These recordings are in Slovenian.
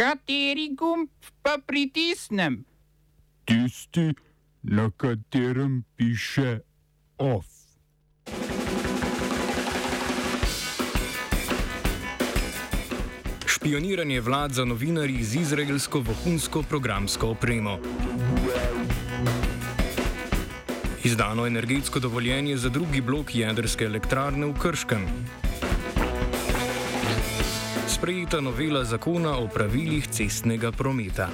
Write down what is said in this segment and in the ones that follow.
Kateri gumb pa pritisnem? Tisti, na katerem piše OF. Špioniranje vlad za novinarji z izraelsko vohunsko programsko opremo. Izdano energetsko dovoljenje za drugi blok jedrske elektrarne v Krškem. Sprejeta novela zakona o pravilih cestnega prometa.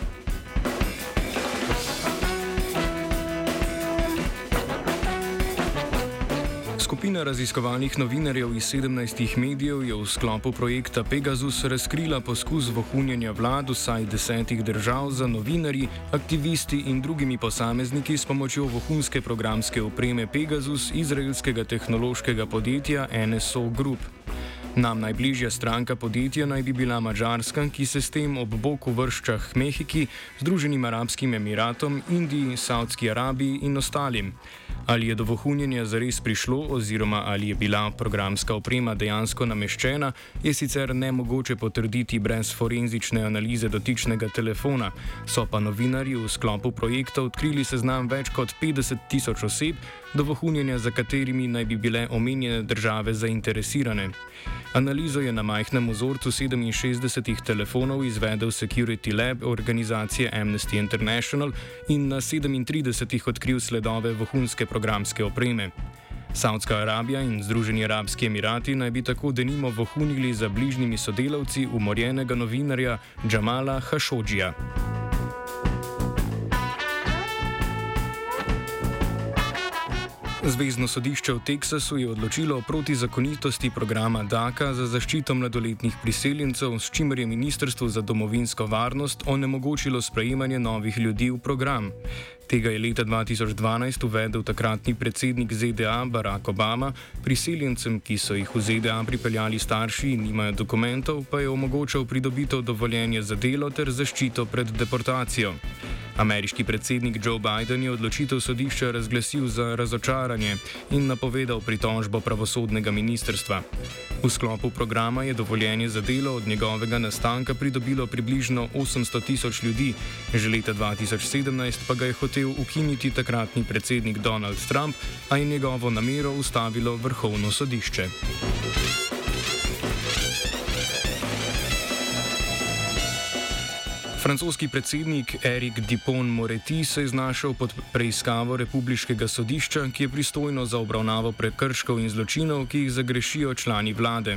Skupina raziskovalnih novinarjev iz 17 medijev je v sklopu projekta Pegasus razkrila poskus vohunjenja vlad vsaj desetih držav za novinarji, aktivisti in drugimi posamezniki s pomočjo vohunske programske opreme Pegasus izraelskega tehnološkega podjetja NSO Group. Nam najbližja stranka podjetja naj bi bila Mačarska, ki se s tem ob boku vršča Mehiki, Združenim arabskim emiratom, Indiji, Saudski Arabiji in ostalim. Ali je do vohunjenja zares prišlo, oziroma ali je bila programska oprema dejansko nameščena, je sicer ne mogoče potrditi brez forenzične analize dotičnega telefona. So pa novinarji v sklopu projekta odkrili seznam več kot 50 tisoč oseb, do vohunjenja za katerimi naj bi bile omenjene države zainteresirane. Analizo je na majhnem vzorcu 67 telefonov izvedel Security Lab organizacije Amnesty International in na 37 odkril sledove vohunske programske opreme. Saudska Arabija in Združeni arabski emirati naj bi tako denimo vohunili za bližnjimi sodelavci umorjenega novinarja Džamala Hašodžija. Zvezdno sodišče v Teksasu je odločilo o protizakonitosti programa DAKA za zaščito mladoletnih priseljencev, s čimer je Ministrstvo za domovinsko varnost onemogočilo sprejemanje novih ljudi v program. Tega je leta 2012 uvedel takratni predsednik ZDA Barack Obama, priseljencem, ki so jih v ZDA pripeljali starši in nimajo dokumentov, pa je omogočal pridobitev dovoljenja za delo ter zaščito pred deportacijo. Ameriški predsednik Joe Biden je odločitev sodišča razglasil za razočaranje in napovedal pritožbo pravosodnega ministrstva. V sklopu programa je dovoljenje za delo od njegovega nastanka pridobilo približno 800 tisoč ljudi, že leta 2017 pa ga je hotel ukiniti takratni predsednik Donald Trump, a je njegovo namero ustavilo vrhovno sodišče. Francoski predsednik Erik Dupont-Moretti se je znašel pod preiskavo Republiškega sodišča, ki je pristojno za obravnavo prekrškov in zločinov, ki jih zagrešijo člani vlade.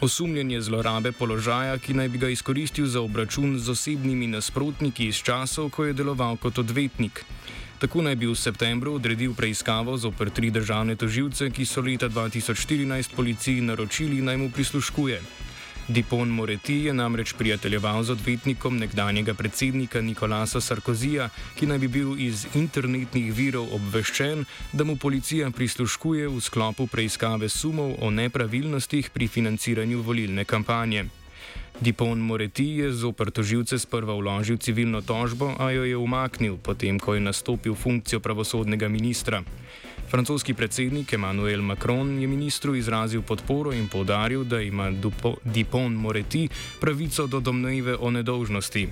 Osumljen je zlorabe položaja, ki naj bi ga izkoristil za obračun z osebnimi nasprotniki iz časov, ko je deloval kot odvetnik. Tako naj bi v septembru odredil preiskavo zoper tri državne toživce, ki so leta 2014 policiji naročili naj mu prisluškuje. Dipon Moreti je namreč prijateljeval z odvetnikom nekdanjega predsednika Nikolasa Sarkozija, ki naj bi bil iz internetnih virov obveščen, da mu policija prisluškuje v sklopu preiskave sumov o nepravilnostih pri financiranju volilne kampanje. Dipon Moreti je zoper toživce sprva vložil civilno tožbo, a jo je umaknil, potem ko je nastopil funkcijo pravosodnega ministra. Francoski predsednik Emmanuel Macron je ministru izrazil podporo in povdaril, da ima Dupont Moreti pravico do domneve o nedolžnosti.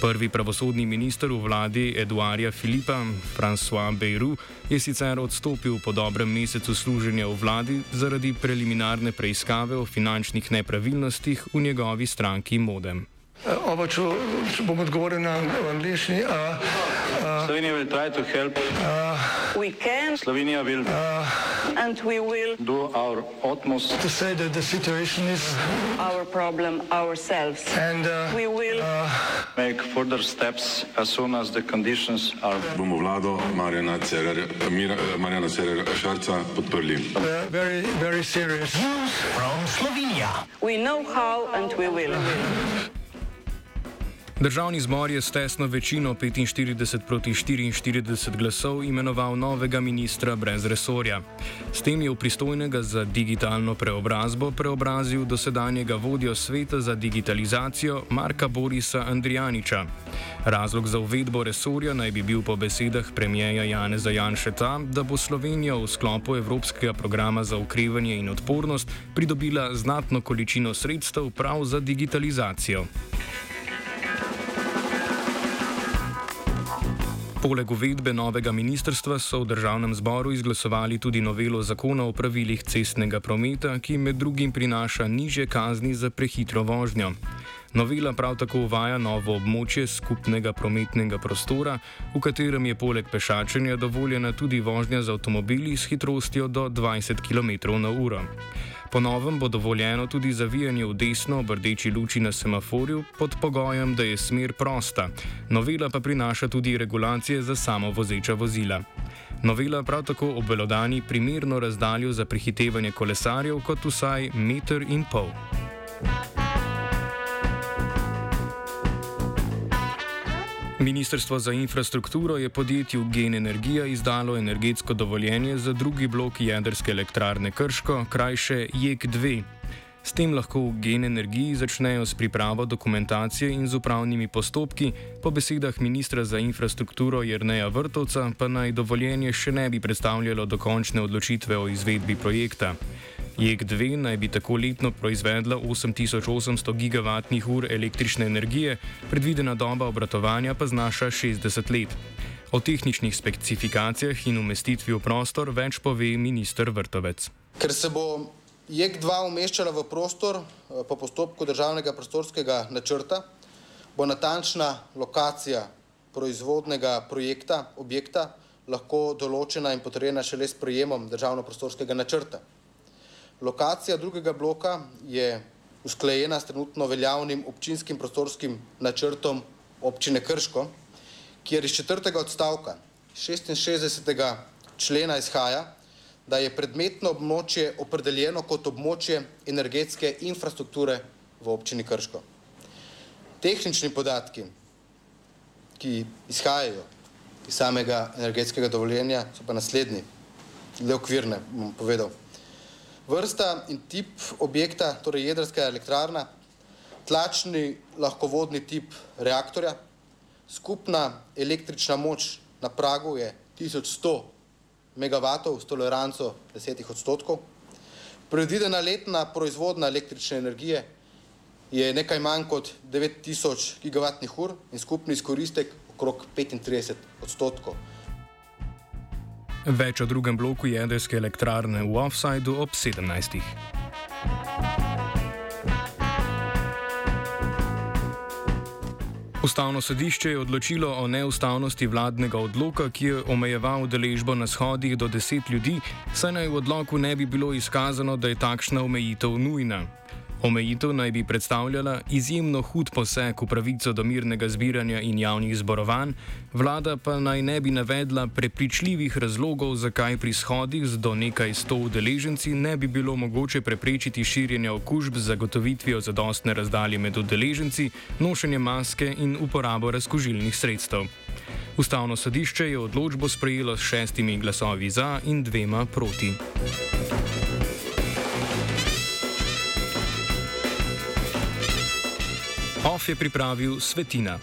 Prvi pravosodni minister v vladi Eduarja Filipa, François Beyrou, je sicer odstopil po dobrem mesecu služenja v vladi zaradi preliminarne preiskave o finančnih nepravilnostih v njegovi stranki Modem. Oba, če, če bom odgovoril na angliški. Slovenija will try to help. Uh, We can Slovenija will uh, and we will do our utmost to say that the situation is, our problem ourselves. and uh, We will make further steps as soon as the conditions are. bomo vlado Marjana Cererja, Mira, Marjana Cererja Šarca podprli. we're very, very serious. we know how and we will. Državni zbor je s tesno večino 45 proti 44 glasov imenoval novega ministra brez resorja. S tem je v pristojnega za digitalno preobrazbo preobrazil dosedanjega vodjo sveta za digitalizacijo Marka Borisa Andrijaniča. Razlog za uvedbo resorja naj bi bil po besedah premijeja Janeza Janše ta, da bo Slovenija v sklopu Evropskega programa za ukrevanje in odpornost pridobila znatno količino sredstev prav za digitalizacijo. Poleg uvedbe novega ministrstva so v državnem zboru izglasovali tudi novelo zakona o pravilih cestnega prometa, ki med drugim prinaša niže kazni za prehitro vožnjo. Novela prav tako uvaja novo območje skupnega prometnega prostora, v katerem je poleg pešačenja dovoljena tudi vožnja z avtomobili s hitrostjo do 20 km/h. Po novem bo dovoljeno tudi zavijanje v desno ob rdeči luči na semaforju pod pogojem, da je smer prosta. Novela pa prinaša tudi regulacije za samo vozeča vozila. Novela prav tako obelodani primerno razdaljo za prehitevanje kolesarjev kot vsaj meter in pol. Ministrstvo za infrastrukturo je podjetju Gen Energija izdalo energetsko dovoljenje za drugi blok jedrske elektrarne Krško, krajše JEK-2. S tem lahko v Gen Energiji začnejo s pripravo dokumentacije in z upravnimi postopki, po besedah ministra za infrastrukturo Jrneja Vrtovca pa naj dovoljenje še ne bi predstavljalo dokončne odločitve o izvedbi projekta. JEK2 naj bi tako letno proizvedla 8800 gigavatnih ur električne energije, predvidena doba obratovanja pa znaša 60 let. O tehničnih specifikacijah in umestitvi v prostor več pove ministr Vrtovec. Ker se bo JEK2 umeščala v prostor eh, po postopku državnega prostorskega načrta, bo natančna lokacija proizvodnega projekta, objekta, lahko določena in potrjena šele s prijemom državno-prostorskega načrta. Lokacija drugega bloka je usklajena s trenutno veljavnim občinskim prostorskim načrtom občine Krško, kjer iz četrtega odstavka 66. člena izhaja, da je predmetno območje opredeljeno kot območje energetske infrastrukture v občini Krško. Tehnični podatki, ki izhajajo iz samega energetskega dovoljenja, so pa naslednji, le okvirne, bom povedal. Vrsta in tip objekta, torej jedrska elektrarna, tlačni lahkovodni tip reaktorja, skupna električna moč na pragu je 1100 MW s toleranco 10 odstotkov, predvidena letna proizvodna električne energije je nekaj manj kot 9000 GWh in skupni izkoristek okrog 35 odstotkov. Več o drugem bloku jedrske elektrarne v Offsideu ob 17. Ustavno sodišče je odločilo o neustavnosti vladnega odloka, ki je omejeval deležbo na shodih do deset ljudi, saj naj v odloku ne bi bilo izkazano, da je takšna omejitev nujna. Omejitev naj bi predstavljala izjemno hud poseg v pravico do mirnega zbiranja in javnih zborovanj, vlada pa naj ne bi navedla prepričljivih razlogov, zakaj pri shodih z do nekaj sto udeleženci ne bi bilo mogoče preprečiti širjenja okužb z zagotovitvijo zadostne razdalje med udeleženci, nošenje maske in uporabo razkožilnih sredstev. Ustavno sodišče je odločbo sprejelo s šestimi glasovi za in dvema proti. OF je pripravil Svetina.